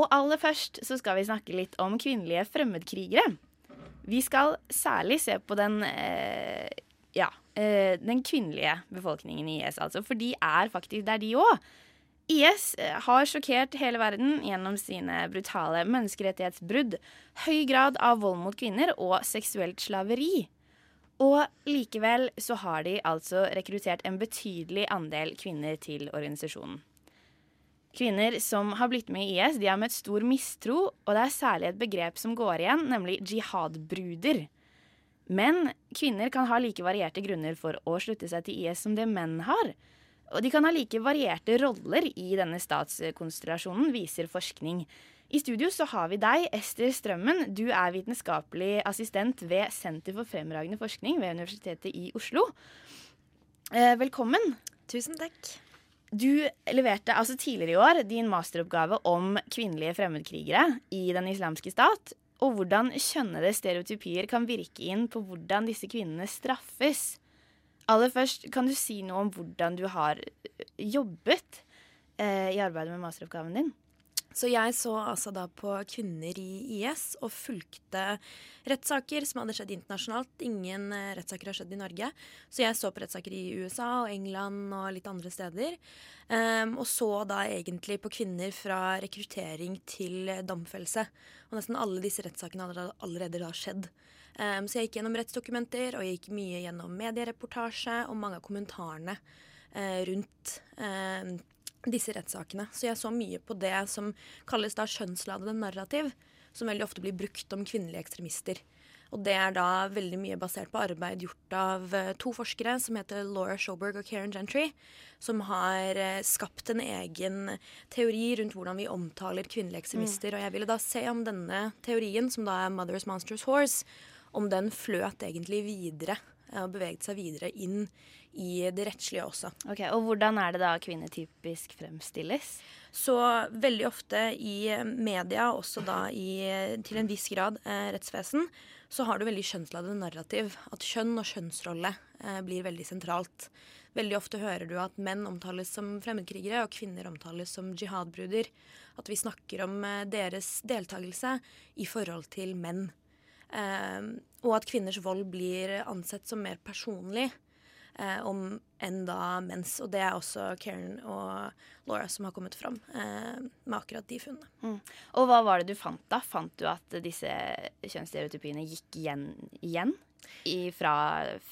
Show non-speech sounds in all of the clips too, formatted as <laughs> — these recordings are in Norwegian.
Og aller først så skal vi snakke litt om kvinnelige fremmedkrigere. Vi skal særlig se på den eh, ja, eh, den kvinnelige befolkningen i IS, altså. For de er faktisk der, de òg. IS eh, har sjokkert hele verden gjennom sine brutale menneskerettighetsbrudd, høy grad av vold mot kvinner og seksuelt slaveri. Og likevel så har de altså rekruttert en betydelig andel kvinner til organisasjonen. Kvinner som har blitt med i IS, de har møtt stor mistro, og det er særlig et begrep som går igjen, nemlig jihad-bruder. Men kvinner kan ha like varierte grunner for å slutte seg til IS som det menn har. Og de kan ha like varierte roller i denne statskonstellasjonen, viser forskning. I studio så har vi deg, Ester Strømmen. Du er vitenskapelig assistent ved Senter for fremragende forskning ved Universitetet i Oslo. Eh, velkommen. Tusen takk. Du leverte altså tidligere i år din masteroppgave om kvinnelige fremmedkrigere i Den islamske stat, og hvordan kjønnede stereotypier kan virke inn på hvordan disse kvinnene straffes. Aller først, kan du si noe om hvordan du har jobbet eh, i arbeidet med masteroppgaven din? Så jeg så altså da på kvinner i IS og fulgte rettssaker som hadde skjedd internasjonalt. Ingen uh, rettssaker har skjedd i Norge. Så jeg så på rettssaker i USA og England og litt andre steder. Um, og så da egentlig på kvinner fra rekruttering til domfellelse. Og nesten alle disse rettssakene hadde allerede da skjedd. Um, så jeg gikk gjennom rettsdokumenter og jeg gikk mye gjennom mediereportasje og mange av kommentarene uh, rundt uh, disse rettssakene. Så jeg så mye på det som kalles da kjønnsladede narrativ, som veldig ofte blir brukt om kvinnelige ekstremister. Og det er da veldig mye basert på arbeid gjort av uh, to forskere som heter Laura Schoberg og Karen Gentry, som har uh, skapt en egen teori rundt hvordan vi omtaler kvinnelige ekstremister. Mm. Og jeg ville da se om denne teorien, som da er Mother's Monsters Horse, om den fløt egentlig videre og beveget seg videre inn i det rettslige også. Ok, Og hvordan er det da kvinner typisk fremstilles? Så veldig ofte i media, også da i, til en viss grad eh, rettsvesen, så har du veldig kjønnsladde narrativ. At kjønn og kjønnsrolle eh, blir veldig sentralt. Veldig ofte hører du at menn omtales som fremmedkrigere, og kvinner omtales som jihadbruder. At vi snakker om eh, deres deltakelse i forhold til menn. Eh, og at kvinners vold blir ansett som mer personlig eh, om enn da mens. Og det er også Karen og Laura som har kommet fram eh, med akkurat de funnene. Mm. Og hva var det du fant da? Fant du at disse kjønnsstereotypiene gikk igjen, igjen i, fra,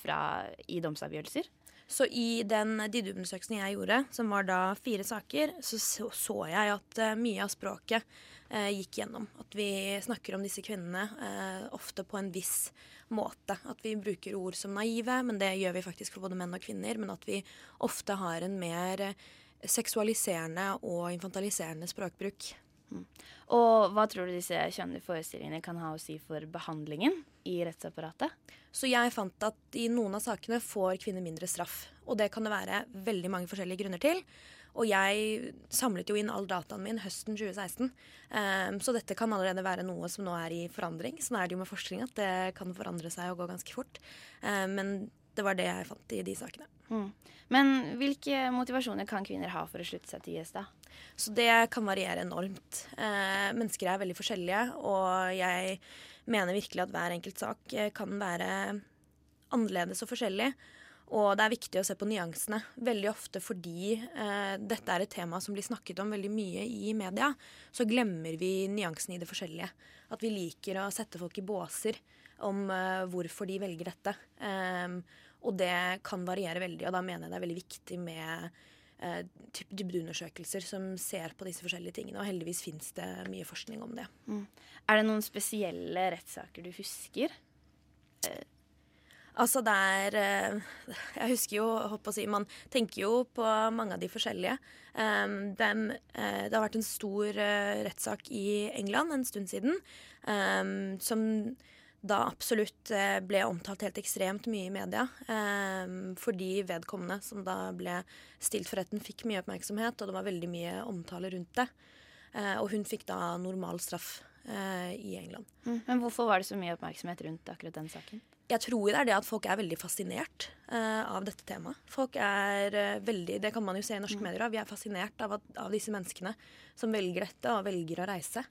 fra, i domsavgjørelser? Så i den dybdeundersøkelsen jeg gjorde, som var da fire saker, så så, jeg at uh, mye av språket eh, gikk gjennom. At vi snakker om disse kvinnene eh, ofte på en viss måte. At vi bruker ord som naive, men det gjør vi faktisk for både menn og kvinner. Men at vi ofte har en mer seksualiserende og infantiliserende språkbruk. Mm. Og hva tror du disse kjønnlige forestillingene kan ha å si for behandlingen i rettsapparatet? Så jeg fant at i noen av sakene får kvinner mindre straff. Og det kan det være veldig mange forskjellige grunner til. Og jeg samlet jo inn all dataen min høsten 2016. Um, ehm, så dette kan allerede være noe som nå er i forandring. Sånn er det jo med forskning at det kan forandre seg og gå ganske fort. Um, men det var det jeg fant i de sakene. Mm. Men hvilke motivasjoner kan kvinner ha for å slutte seg til IS, da? Så det kan variere enormt. Eh, mennesker er veldig forskjellige, og jeg mener virkelig at hver enkelt sak eh, kan være annerledes og forskjellig. Og det er viktig å se på nyansene. Veldig ofte fordi eh, dette er et tema som blir snakket om veldig mye i media, så glemmer vi nyansene i det forskjellige. At vi liker å sette folk i båser om eh, hvorfor de velger dette. Um, og det kan variere veldig, og da mener jeg det er veldig viktig med eh, dybdeundersøkelser som ser på disse forskjellige tingene. Og heldigvis fins det mye forskning om det. Mm. Er det noen spesielle rettssaker du husker? Eh, Altså det er eh, Jeg husker jo, på å si, man tenker jo på mange av de forskjellige. Den, uh, det har vært en stor uh, rettssak i England en stund siden um, som da absolutt uh, ble omtalt helt ekstremt mye i media. Um, fordi vedkommende som da ble stilt for retten, fikk mye oppmerksomhet, og det var veldig mye omtale rundt det. og hun fikk da normal straff i England. Mm. Men hvorfor var det så mye oppmerksomhet rundt akkurat den saken? jeg tror det er det at folk er veldig fascinert av dette temaet. Folk er veldig, Det kan man jo se i norske mm. medier. Vi er fascinert av, at, av, disse menneskene som velger dette og velger å reise.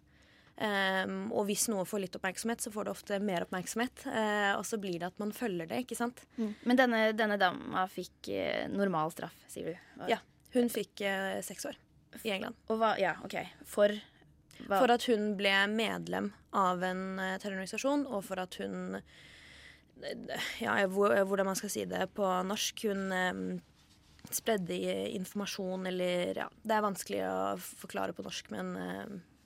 Um, og hvis noe får litt oppmerksomhet, så får det ofte mer oppmerksomhet. Uh, og så blir det at man følger det, ikke sant. Mm. Men denne, denne, dama fikk normal straff, sier du? Ja. Hun fikk seks år i England. Og hva, ja, ok. For hva? For at hun ble medlem av en terrororganisasjon, og for at hun ja, hvordan man skal si det på norsk. Hun um, spredde informasjon eller Ja, det er vanskelig å forklare på norsk, men um, Uh,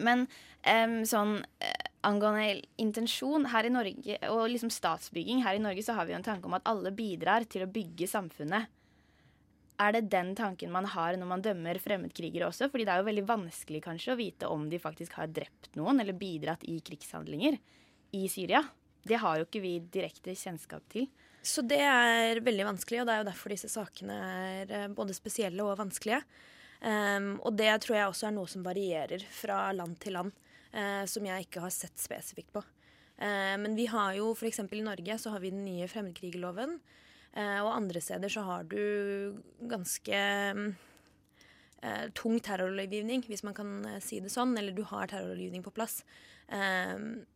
men um, sånn uh, angående intensjon her i Norge, og liksom statsbygging her i Norge, så har vi jo en tanke om at alle bidrar til å bygge samfunnet. Er det den tanken man har når man dømmer fremmedkrigere også? Fordi det er jo veldig vanskelig kanskje å vite om de faktisk har drept noen eller bidratt i krigshandlinger i Syria. Det har jo ikke vi direkte kjennskap til. Så det er veldig vanskelig, og det er jo derfor disse sakene er eh, både spesielle og vanskelige. Um, og det tror jeg også er noe som varierer fra land til land, uh, som jeg ikke har sett spesifikt på. Uh, men vi har jo f.eks. i Norge så har vi den nye fremmedkrigerloven. Uh, og andre steder så har du ganske tung terrorlovgivning, hvis man kan si det sånn. Eller du har terrorlovgivning på plass. Um, Eh,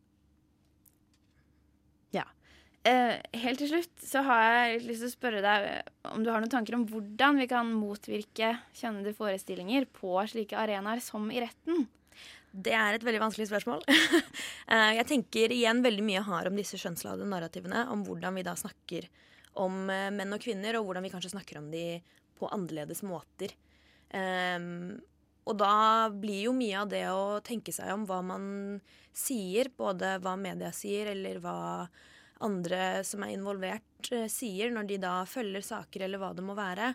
helt til slutt så har jeg lyst til å spørre deg om du har noen tanker om hvordan vi kan motvirke kjønnede forestillinger på slike arenaer som i retten? Det er et veldig vanskelig spørsmål. <laughs> Eh, jeg tenker igjen veldig mye har om disse skjønnsladede narrativene, om hvordan vi da snakker om eh, menn og kvinner, og hvordan vi kanskje snakker om de på annerledes måter. Um, og da blir jo mye av det å tenke seg om hva man sier, både hva media sier, eller hva andre som er involvert, uh, sier når de da følger saker eller hva det må være.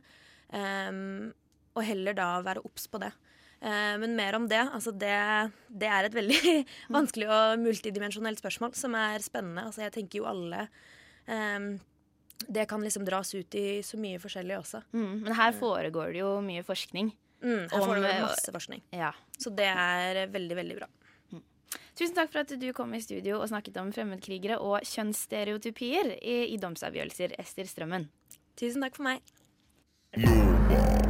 Um, og heller da være obs på det. Uh, men mer om det. Altså det, det er et veldig <laughs> vanskelig og multidimensjonelt spørsmål som er spennende. Altså jeg tenker jo alle um, Det kan liksom dras ut i så mye forskjellig også. Mm, men her foregår det jo mye forskning. Mm, her foregår det masse forskning. Ja. Så det er veldig, veldig bra. Tusen takk for at du kom i studio og snakket om fremmedkrigere og kjønnsstereotypier i, i domsavgjørelser, Ester Strømmen. Tusen takk for meg.